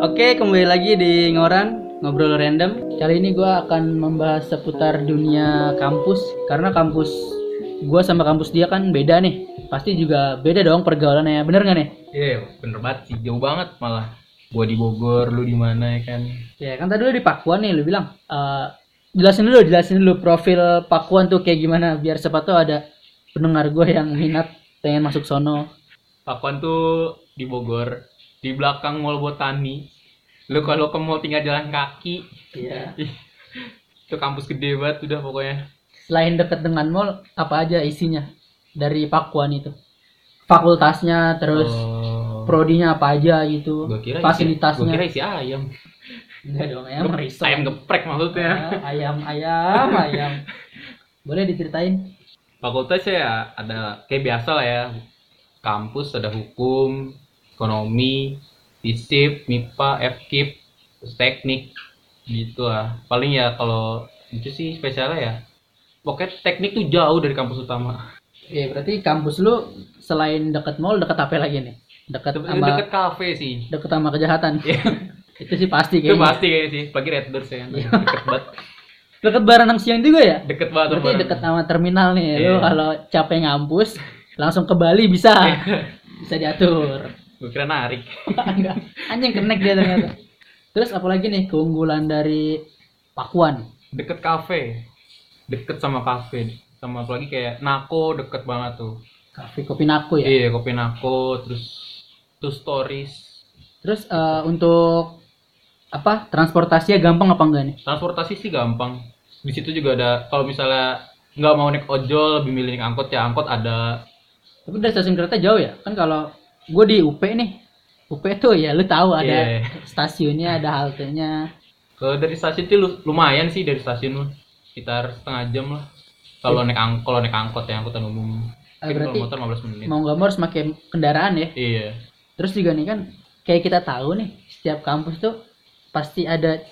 Oke, kembali lagi di Ngoran Ngobrol Random. Kali ini gue akan membahas seputar dunia kampus karena kampus gue sama kampus dia kan beda nih. Pasti juga beda dong pergaulannya. Bener nggak nih? Iya, bener banget sih. Jauh banget malah. Gua di Bogor, lu di mana ya kan? Ya kan tadi lu di Pakuan nih, lu bilang. Eh, jelasin dulu, jelasin dulu profil Pakuan tuh kayak gimana biar siapa tuh ada pendengar gue yang minat pengen masuk sono. Pakuan tuh di Bogor, di belakang Mall Botani. Lu kalau ke mall tinggal jalan kaki. Iya. Itu kampus gede banget udah pokoknya. Selain deket dengan mall, apa aja isinya dari Pakuan itu? Fakultasnya, terus oh, prodinya apa aja gitu, gua kira fasilitasnya. Isi, gua kira isi ayam. Enggak dong, ayam risol. ayam geprek maksudnya. Ah, ayam, ayam, ayam. Boleh diceritain? Fakultasnya ya ada kayak biasa lah ya. Kampus ada hukum, ekonomi, FISIP, MIPA, FKIP, teknik gitu lah. Paling ya kalau itu sih spesialnya ya. Pokoknya teknik tuh jauh dari kampus utama. Iya, berarti kampus lu selain deket mall, deket apa lagi nih? Deket Itu sama deket kafe sih. deket sama kejahatan. Iya. itu sih pasti itu kayaknya. pasti kayak sih. Pagi Red Doors ya. Deket banget. Deket Baranang Siang juga ya? Deket banget. Berarti bareng. deket sama terminal nih. Lu Iya. kalau capek ngampus, langsung ke Bali bisa. bisa diatur. Gue kira narik. Anjing kenek dia ternyata. Terus apalagi nih keunggulan dari Pakuan? Deket kafe. Deket sama kafe. Sama apalagi kayak Nako deket banget tuh. Kafe Kopi Naku ya. Iya, kopi Nako, terus Two Stories. Terus eh, untuk apa transportasinya gampang apa enggak nih? Transportasi sih gampang. Di situ juga ada kalau misalnya nggak mau naik ojol, lebih milih naik angkot ya angkot ada. Tapi dari stasiun kereta jauh ya? Kan kalau gue di UP nih, UP tuh ya lu tahu ada Iya. stasiunnya, ada haltenya. Ke dari stasiun itu lu- lumayan sih dari stasiun lu. Sekitar setengah jam lah. Kalau naik angkot, kalau naik angkot ya angkutan umum. Eh, berarti motor 15 menit. mau nggak mau harus pakai kendaraan ya. Iya. Terus juga nih kan kayak kita tahu nih setiap kampus tuh pasti ada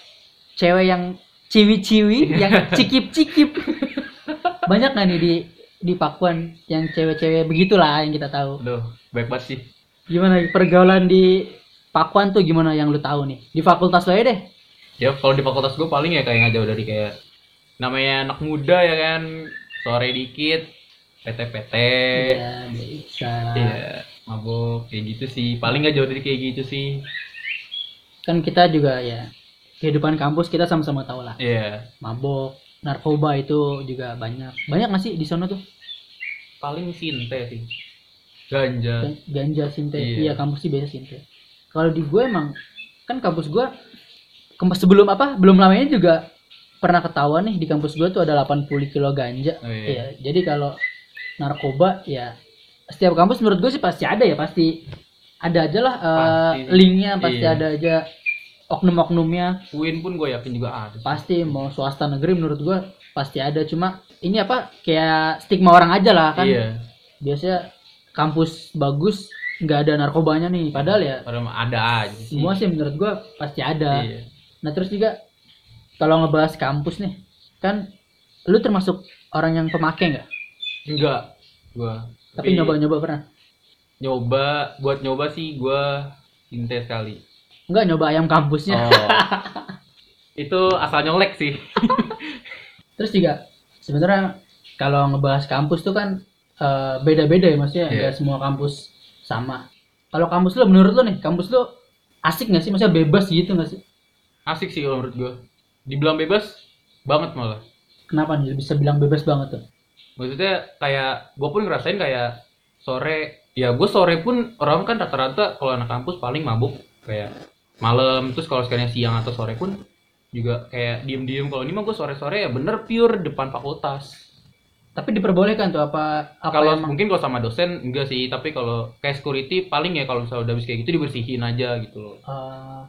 cewek yang ciwi-ciwi, Iya. yang cikip-cikip. Banyak nggak nih di di Pakuan yang cewek-cewek begitulah yang kita tahu. Aduh, baik banget sih. Gimana pergaulan di Pakuan tuh gimana yang lu tahu nih? Di fakultas lo aja deh. Ya kalau di fakultas gue paling ya kayak jauh dari kayak namanya anak muda ya kan sore dikit PT-PT Iya, bisa. Iya, mabuk kayak gitu sih. Paling nggak jauh dari kayak gitu sih. Kan kita juga ya kehidupan kampus kita sama-sama tahu lah. Iya. Mabok, narkoba itu juga banyak. Banyak nggak sih di sana tuh? Paling sinte sih. Ganja. Gan- Ganja sinte. Iya, Iya. kampus sih biasa sinte. Kalau di gue emang kan kampus gue kampus sebelum apa? Belum lama ini juga pernah ketahuan nih di kampus gue tuh ada 80 kilo ganja. Oh, iya. Iya, jadi kalau narkoba ya setiap kampus menurut gue sih pasti ada ya, pasti ada aja lah sih. linknya pasti Iya. ada aja oknum-oknumnya UIN pun gue yakin juga ada. pasti mau swasta negeri menurut gua pasti ada cuma ini apa kayak stigma orang aja lah kan Iya. biasanya kampus bagus nggak ada narkobanya nih padahal ya Padahal ada aja sih. semua sih menurut gua pasti ada Iya. nah terus juga kalau ngebahas kampus nih kan lu termasuk orang yang pemakai nggak Enggak. Gua. tapi nyoba-nyoba pernah nyoba buat nyoba sih gua sinte sekali. nggak nyoba ayam kampusnya Oh. itu asal nyolek sih. terus juga sebenarnya kalau ngebahas kampus tuh kan eh, beda-beda ya maksudnya nggak semua kampus sama. Kalau kampus lo menurut lo nih kampus lo asik nggak sih? Maksudnya bebas gitu nggak sih? Asik sih kalau menurut gua. Dibilang bebas banget malah. kenapa nih? Bisa bilang bebas banget tuh? Maksudnya kayak gue pun ngerasain kayak sore ya gue sore pun orang kan rata-rata kalau anak kampus paling mabuk kayak malam terus kalau sekalian siang atau sore pun juga kayak diem-diem. Kalau ini mah gue sore-sore ya bener pure depan fakultas tapi diperbolehkan tuh apa apa kalau emang? mungkin kalau sama dosen enggak sih. Tapi kalau kayak security paling ya kalau misalnya udah habis kayak gitu dibersihin aja gitu loh. Eh,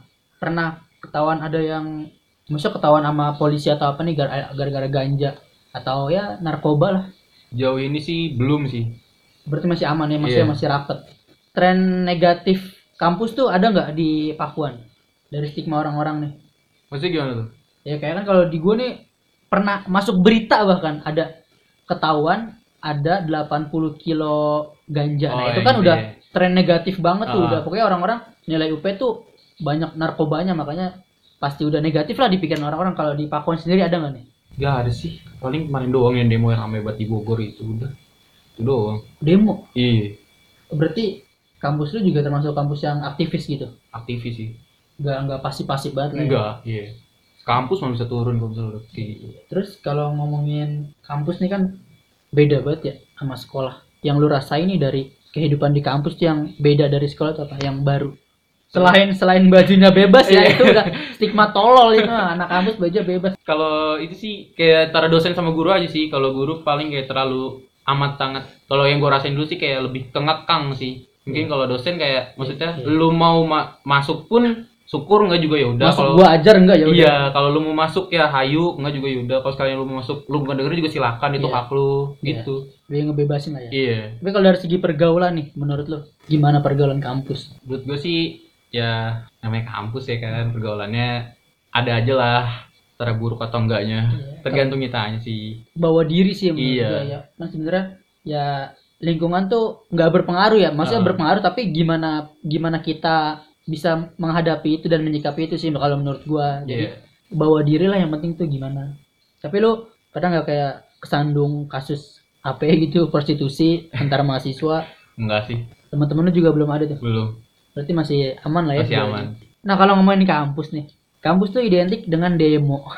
pernah ketahuan ada yang maksudnya ketahuan sama polisi atau apa nih gar- gara-gara ganja? Atau ya narkoba lah. Jauh ini sih belum sih. Berarti masih aman ya masih Iya. masih rapet. Tren negatif kampus tuh ada nggak di Pakuan? Dari stigma orang-orang nih. Maksudnya gimana tuh? Ya kayak kan kalau di gue nih pernah masuk berita bahkan ada ketahuan ada 80 kilo ganja. Nah, Oh, itu kan iya. udah tren negatif banget tuh Ah. udah pokoknya orang-orang nilai UP tuh banyak narkobanya makanya pasti udah negatif lah dipikirin orang-orang kalau di Pakuan sendiri ada nggak nih Gak ada sih. Paling kemarin doang yang demo yang rame banget di Bogor itu udah. Itu doang. demo Iya, berarti kampus lu juga termasuk kampus yang aktivis gitu aktivis sih. nggak nggak pasif-pasif banget lah ya. Enggak, iya. Kampus mah bisa turun kalau misalnya udah terus kalau ngomongin kampus nih kan beda banget ya sama sekolah yang lu rasain nih dari kehidupan di kampus yang beda dari sekolah itu apa yang baru selain selain bajunya bebas ya Iya. itu udah stigma tolol itu anak kampus baju bebas Kalau itu sih kayak antara dosen sama guru aja sih. Kalau guru paling kayak terlalu amat sangat. Kalau yang gue rasain dulu sih kayak lebih kengekang sih. Mungkin kalau dosen kayak maksudnya Iya. lu mau ma- masuk pun syukur nggak juga ya udah. masuk Kalau gua ajar enggak ya udah Iya, kalau lu mau masuk ya hayu, enggak juga yaudah. Kalau sekalian lu mau masuk, lu bukan dengerin juga silakan, itu Iya. hak lu, Iya. gitu. dia ngebebasin lah ya Iya. tapi kalau dari segi pergaulan nih menurut lu gimana pergaulan kampus Menurut gue sih, ya namanya kampus ya kan, pergaulannya ada aja lah, antara buruk atau enggaknya. Iya. Tergantung kitanya sih. bawa diri sih menurut Iya. gua ya kan sebenarnya ya lingkungan tuh nggak berpengaruh ya maksudnya Ah. berpengaruh tapi gimana gimana kita bisa menghadapi itu dan menyikapi itu sih kalau menurut gua jadi Iya. bawa diri lah yang penting tuh gimana tapi lu kadang nggak kayak kesandung kasus apa gitu prostitusi antar mahasiswa Enggak sih, teman-teman lu juga belum ada tuh belum. berarti masih aman lah ya Masih aman. ini. nah kalau ngomongin kampus nih kampus tuh identik dengan demo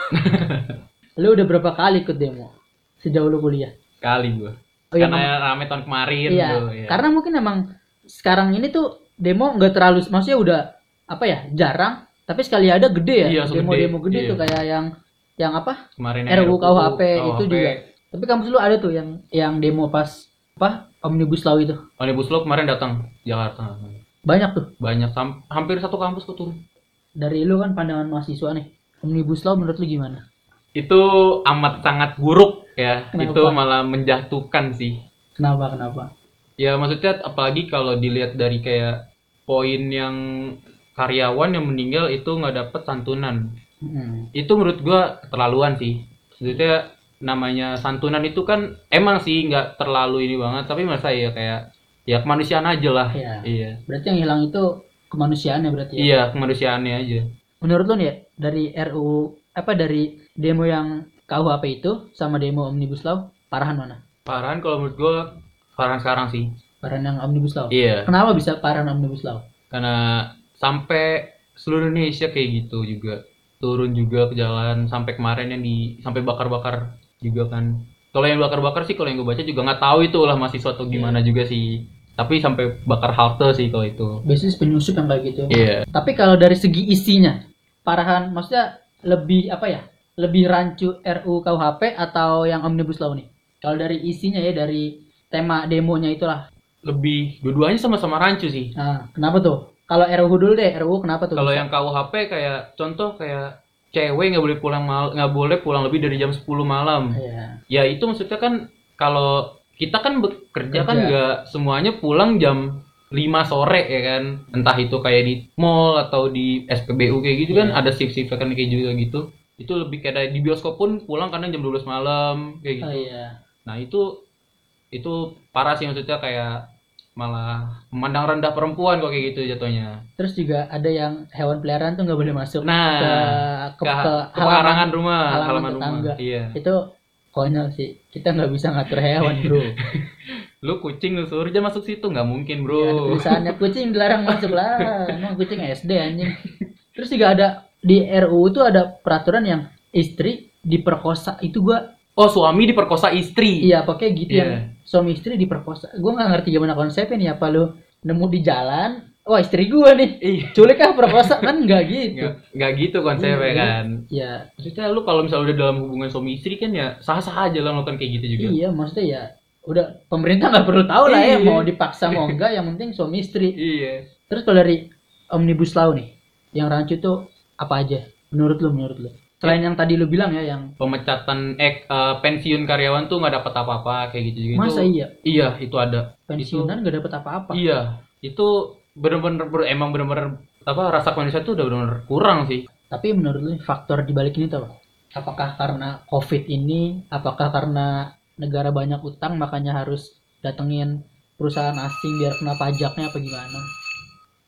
lu udah berapa kali ikut demo sejauh lu kuliah Kali gue. Oh, iya, Karena rame tahun kemarin Iya, tuh, iya. karena mungkin emang sekarang ini tuh demo nggak terlalu, maksudnya udah apa ya jarang, tapi sekali ada gede ya, Iya, demo-demo gede, gede iya. tuh kayak yang yang apa kemarin RUU KUHP itu juga. Tapi kampus lu ada tuh yang yang demo pas apa omnibus law itu Omnibus Law kemarin datang Jakarta. banyak tuh. Banyak sam- hampir satu kampus turun. Dari lu kan pandangan mahasiswa nih, omnibus law menurut lu gimana? Itu amat sangat buruk ya. Kenapa? Itu malah menjatuhkan sih. Kenapa kenapa? Ya maksudnya apalagi kalau dilihat dari kayak poin yang karyawan yang meninggal itu nggak dapat santunan. Hmm. Itu menurut gua keterlaluan sih. Maksudnya namanya santunan itu kan emang sih nggak terlalu ini banget, tapi masa ya kayak ya kemanusiaan aja lah. Iya. Iya. Berarti yang hilang itu kemanusiaannya berarti ya. Iya, kemanusiaannya aja. Menurut lu nih ya, dari RUU apa dari demo yang KUHP itu sama demo omnibus law parahan mana? Parahan kalau menurut gua parahan sekarang sih. Parahan yang omnibus law. Iya. Kenapa bisa parahan omnibus law? karena sampai seluruh Indonesia kayak gitu juga turun juga ke jalan sampai kemarin yang di sampai bakar-bakar juga kan kalau yang bakar-bakar sih kalau yang gue baca juga nggak tahu itu lah mahasiswa atau gimana juga sih tapi sampai bakar halte sih kalau itu Biasanya penyusup yang kayak gitu. iya Tapi kalau dari segi isinya, parahan maksudnya lebih apa ya? Lebih rancu RUU KUHP atau yang omnibus law nih? Kalau dari isinya ya dari tema demonya itulah. lebih dua-duanya sama-sama rancu sih Nah, kenapa tuh? Kalau RUU dulu deh, RUU kenapa tuh? kalau yang KUHP kayak contoh kayak cewek nggak boleh pulang mal nggak boleh pulang lebih dari jam 10 malam Iya. ya itu maksudnya kan kalau kita kan bekerja kan Kerja. nggak semuanya pulang jam 5 sore ya kan entah itu kayak di mall atau di SPBU kayak gitu kan Iya. ada shift-shift kan kayak juga gitu itu lebih kayak di bioskop pun pulang kadang jam 12 malam kayak gitu Oh iya. nah itu itu parah sih maksudnya kayak malah memandang rendah perempuan kok kayak gitu jatuhnya Terus juga ada yang hewan peliharaan tuh nggak boleh masuk nah ke, ke, ke, ke ke pekarangan rumah halaman halaman tetangga. rumah iya Itu konyol sih. Kita nggak bisa ngatur hewan, bro. lu kucing lu suruh aja masuk situ nggak mungkin bro Ya, tulisannya kucing dilarang masuk lah. Emang kucing SD anjing. Terus juga ada di RUU tuh ada peraturan yang istri diperkosa. Itu gua Oh suami diperkosa istri. iya pakai gitu Iya. yang suami istri diperkosa. Gua nggak ngerti gimana konsepnya nih apa lu nemu di jalan, wah istri gua nih. Iya. Culik ah perkosa kan nggak gitu. Nggak, gitu konsepnya Iya. kan. Ya, Maksudnya lu kalau misalnya udah dalam hubungan suami istri kan ya sah-sah aja lah melakukan kayak gitu juga. iya maksudnya ya udah pemerintah nggak perlu tahu lah ya Iya. mau dipaksa mau enggak yang penting suami istri. Iya. Terus kalau dari omnibus law nih, yang rancu tuh apa aja? Menurut lu, menurut lu? Selain yang tadi lu bilang ya, yang Pemecatan eh, eh, pensiun karyawan tuh nggak dapat apa-apa kayak gitu juga. masa iya Iya itu ada. pensiunan gak dapet apa-apa? Iya. Itu bener-bener ber- emang bener-bener apa rasa kemanusiaan tuh udah bener-bener kurang sih. Tapi menurut lu faktor di balik ini tuh apa? Apakah karena COVID ini? Apakah karena negara banyak utang makanya harus datengin perusahaan asing biar kena pajaknya apa gimana?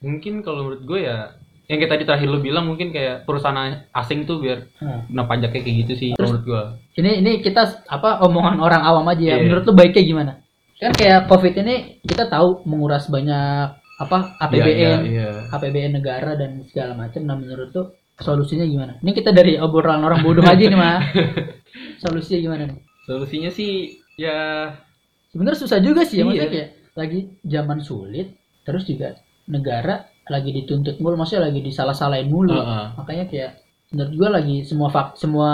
Mungkin kalau menurut gue ya yang kayak tadi terakhir lu bilang mungkin kayak perusahaan asing tuh biar Nah, kena pajaknya kayak gitu sih Terus- menurut gua ini ini kita apa omongan orang awam aja ya. Iya. Menurut lu baiknya gimana? Kan kayak Covid ini kita tahu menguras banyak apa APBN, Iya, iya, iya. APBN negara dan segala macam. Nah, menurut tuh solusinya gimana? Ini kita dari obrolan orang bodoh aja nih, mah. Solusinya gimana nih? solusinya sih ya Sebenarnya susah juga sih ya, Iya. maksudnya kayak lagi zaman sulit, terus juga negara lagi dituntut mulu, maksudnya lagi disalah-salahin mulu. Heeh. Makanya kayak menurut gua lagi semua fak, semua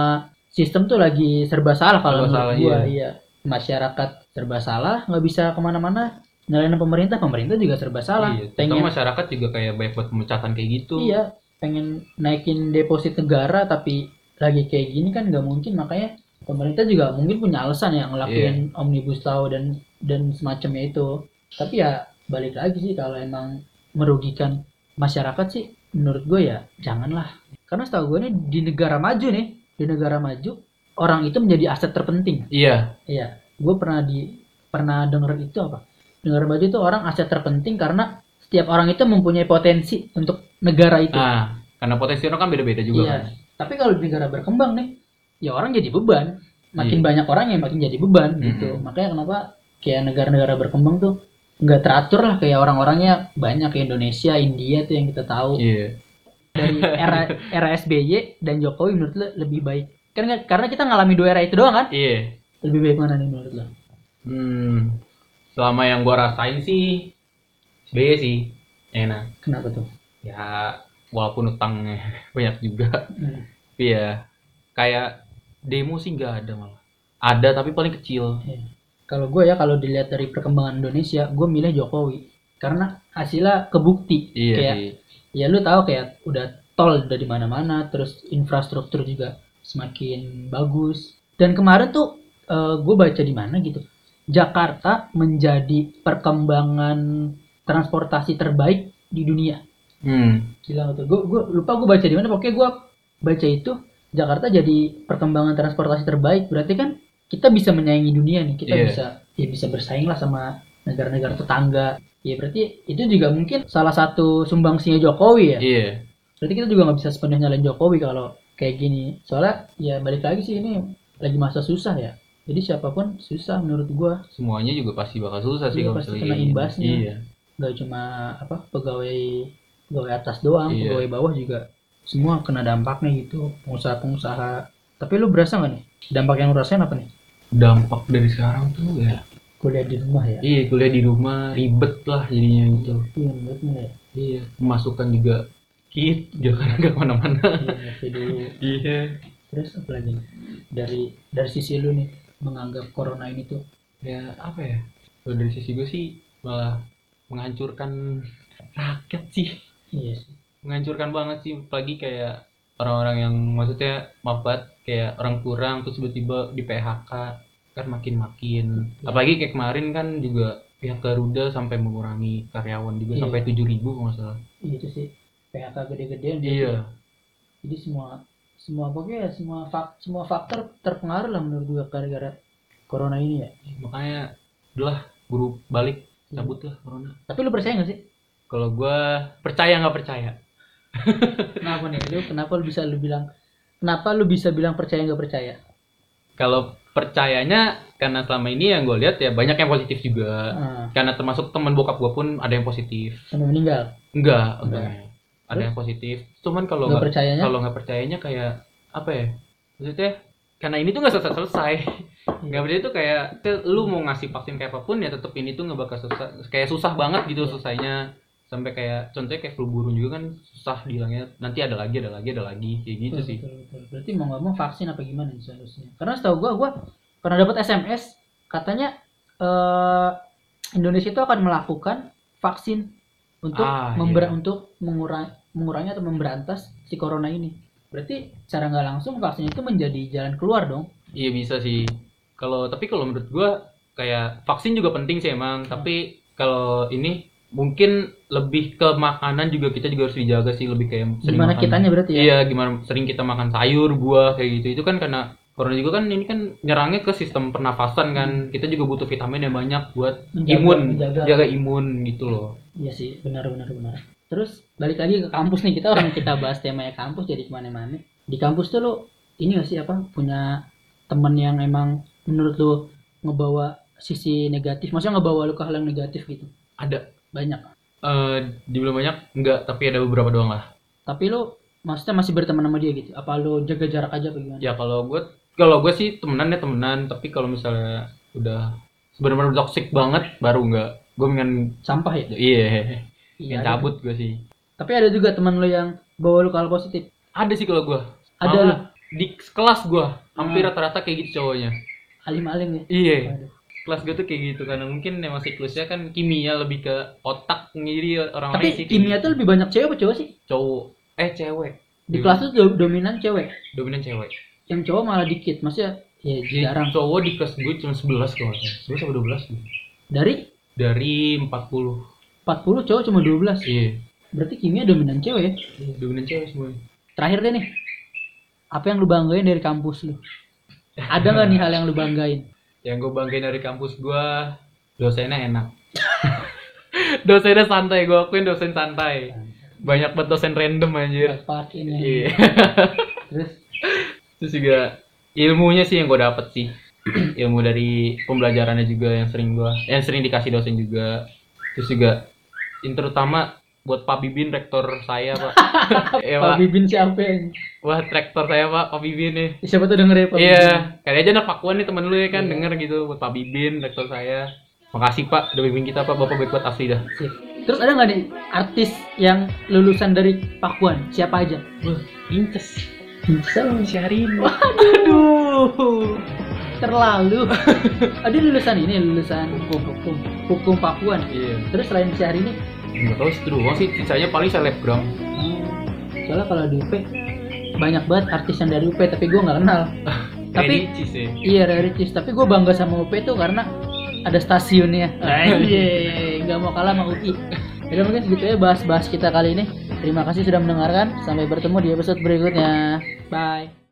sistem tuh lagi serba salah kalau menurut salah, gua. iya. Iya. Masyarakat serba salah, nggak bisa ke mana-mana. Nyalain pemerintah, pemerintah juga serba salah. iya, pengen masyarakat juga kayak banyak buat pemecatan kayak gitu iya, pengen naikin deposit negara tapi lagi kayak gini kan nggak mungkin makanya pemerintah juga mungkin punya alasan ya ngelakuin Iya. omnibus law dan dan semacamnya itu tapi ya balik lagi sih kalau emang merugikan masyarakat sih menurut gue ya janganlah karena setahu gue nih di negara maju nih di negara maju orang itu menjadi aset terpenting iya iya gue pernah di pernah denger itu apa negara maju itu orang aset terpenting karena setiap orang itu mempunyai potensi untuk negara itu nah karena potensi orang kan beda-beda juga Iya. kan Tapi kalau di negara berkembang nih, ya orang jadi beban. Makin Iya. banyak orang yang makin jadi beban gitu. Mhm. Makanya kenapa kayak negara-negara berkembang tuh nggak teratur lah kayak orang-orangnya banyak kayak Indonesia, India tuh yang kita tahu. iya Dari era era SBY dan Jokowi menurut lo lebih baik. Nggak- karena kita ngalami dua era itu doang kan? iya Lebih baik mana nih menurut lo? hmm selama yang gua rasain sih SBY sih enak Kenapa tuh? ya walaupun utangnya banyak juga Hmm. tapi ya kayak demo sih nggak ada malah ada tapi paling kecil Iya. Kalau gue ya kalau dilihat dari perkembangan Indonesia, gue milih Jokowi. Karena hasilnya kebukti. iya kayak sih. ya lu tahu kayak udah tol udah di mana-mana terus infrastruktur juga semakin bagus. Dan kemarin tuh gue baca di mana gitu Jakarta menjadi perkembangan transportasi terbaik di dunia. Hmm. Gila tuh. Gue gue lupa gue baca di mana pokoknya gue baca itu Jakarta jadi perkembangan transportasi terbaik. Berarti kan kita bisa menyaingi dunia nih. Kita Iya. bisa ya bisa bersaing lah sama negara-negara tetangga. Ya berarti itu juga mungkin salah satu sumbangsinya Jokowi ya? Iya. Berarti kita juga nggak bisa sepenuhnya nyalain Jokowi kalau kayak gini. Soalnya ya balik lagi sih ini lagi masa susah ya. Jadi siapa pun susah menurut gua. Semuanya juga pasti bakal susah sih Iya, kalau pasti kena imbasnya. iya. Nggak cuma apa pegawai pegawai atas doang Iya. pegawai bawah juga semua kena dampaknya gitu. Pengusaha-pengusaha. Tapi lu berasa nggak nih? Dampak yang lu rasain apa nih dampak dari sekarang tuh ya. Kuliah di rumah ya? Iya kuliah di rumah ribet lah jadinya gitu. Iya lu ya. Iya pemasukan juga kit jangan nggak ke mana-mana. Iya dulu. Iya. Terus apa lagi? Dari dari sisi lu nih menganggap corona ini tuh? Ya apa ya? Kalau dari sisi gue sih malah menghancurkan rakyat sih. Iya sih. Menghancurkan banget sih apalagi kayak orang-orang yang maksudnya maaf banget kayak orang kurang terus tiba-tiba di PHK kan makin-makin. Apalagi kayak kemarin kan juga pihak Garuda sampai mengurangi karyawan juga Iya. sampai 7000 ribu kalau salah. Itu sih. PHK gede-gedean iya. Jadi semua semua pokoknya ya, semua fak, semua faktor terpengaruh lah menurut gua gara-gara corona ini ya. Makanya udahlah buru balik cabut lah corona. Tapi lu percaya nggak sih? Kalau gua percaya nggak percaya. Kenapa nih? Lu kenapa lu bisa lu bilang kenapa lu bisa bilang percaya nggak percaya? Kalau percayanya karena selama ini yang gue lihat ya banyak yang positif juga. Ah, karena termasuk teman bokap gue pun ada yang positif. Sampai meninggal? Enggak Enggak. enggak. Ada yang positif. Cuman kalau nggak percayanya? kalau nggak percayanya kayak apa ya? Maksudnya karena ini tuh nggak selesai selesai. Nggak percaya itu kayak lu mau ngasih vaksin kayak apa pun ya tetap ini tuh nggak bakal susah kayak susah banget gitu Iya. selesainya sampai kayak contohnya kayak flu burung juga kan susah bilangnya nanti ada lagi ada lagi ada lagi kayak gitu betul, sih betul, betul. berarti mau nggak mau vaksin apa gimana seharusnya karena setahu gua gua pernah dapat SMS katanya eh Indonesia itu akan melakukan vaksin untuk Ah, member iya. untuk mengurangi mengurangi atau memberantas si corona ini berarti secara nggak langsung vaksin itu menjadi jalan keluar dong Iya bisa sih. Kalau tapi kalau menurut gua kayak vaksin juga penting sih emang. Tapi kalau ini mungkin lebih ke makanan juga kita juga harus dijaga sih lebih kayak gimana makan- kitanya berarti ya? Iya gimana sering kita makan sayur buah kayak gitu. Itu kan karena corona juga kan ini kan nyerangnya ke sistem pernafasan kan. Kita juga butuh vitamin yang banyak buat Menjaga- imun menjaga. jaga imun gitu loh. Iya sih benar benar benar. Terus balik lagi ke kampus nih kita orang kita bahas temanya kampus jadi ke mana-mana. Di kampus tuh lo ini gak sih apa punya temen yang emang menurut lo ngebawa sisi negatif? Maksudnya ngebawa lo ke hal yang negatif gitu? Ada banyak. Eh dibilang banyak enggak tapi ada beberapa doang lah. Tapi lo maksudnya masih berteman sama dia gitu? Apa lo jaga jarak aja apa gimana? Ya kalau gue kalau gue sih temenan ya temenan tapi kalau misalnya udah benar-benar toxic banget baru enggak. Gue pengen sampah ya? Iya. Iya, ada. cabut gue sih. Tapi ada juga teman lo yang bawa lo ke hal positif? Ada sih kalau gue Ada lu? di kelas gue hampir Hmm. rata-rata kayak gitu cowoknya. Alim-alim ya? Iya. Kelas gue tuh kayak gitu karena mungkin emang siklusnya kan kimia lebih ke otak jadi orang-orang tapi sih kimia tuh lebih banyak cewek apa cowok sih? Cowok. Eh cewek. Di kelas tuh do- dominan cewek. Dominan cewek. Yang cowok malah dikit maksudnya ya Jadi jarang. cowok di kelas gue cuma 11 kalau 11 atau 12 gitu. dari? Dari 40 40 cowok cuma 12 iya. Berarti kimia dominan cewek ya? Dominan cewek semua terakhir deh nih. Apa yang lu banggain dari kampus lu? Ada nggak nih hal yang lu banggain yang gue banggain dari kampus gue dosennya enak. Dosennya santai gue akuin dosen santai. Banyak banget dosen random anjir. Iya. Terus? Terus juga ilmunya sih yang gue dapet sih. Ilmu dari pembelajarannya juga yang sering gue yang sering dikasih dosen juga. Terus juga yang terutama buat Pak Bibin rektor saya pak ya Pak Bibin siapa yang wah rektor saya pak Pak Bibin nih siapa tuh denger ya Pak Iya, kali aja anak Pakuan nih temen lu ya kan Iya. denger gitu buat Pak Bibin, rektor saya. Makasih Pak, udah bimbing kita Pak, Bapak baik buat asli dah. Terus ada nggak nih artis yang lulusan dari Pakuan siapa aja Wah, inces. Bisa Syahrini. Aduh, terlalu. Ada lulusan ini, lulusan hukum, hukum, hukum Pakuan. Iya. Terus selain sehari Enggak tahu sih doang sih, sisanya paling selebgram. hmm, soalnya kalau di UP banyak banget artis yang dari UP, tapi gue nggak kenal. Tapi- Ricis ya. Iya, Ricis. Tapi gue bangga sama UP tuh karena ada stasiunnya. Iya, nggak mau kalah sama UI. Jadi mungkin segitu ya bahas-bahas kita kali ini. Terima kasih sudah mendengarkan. Sampai bertemu di episode berikutnya. Bye.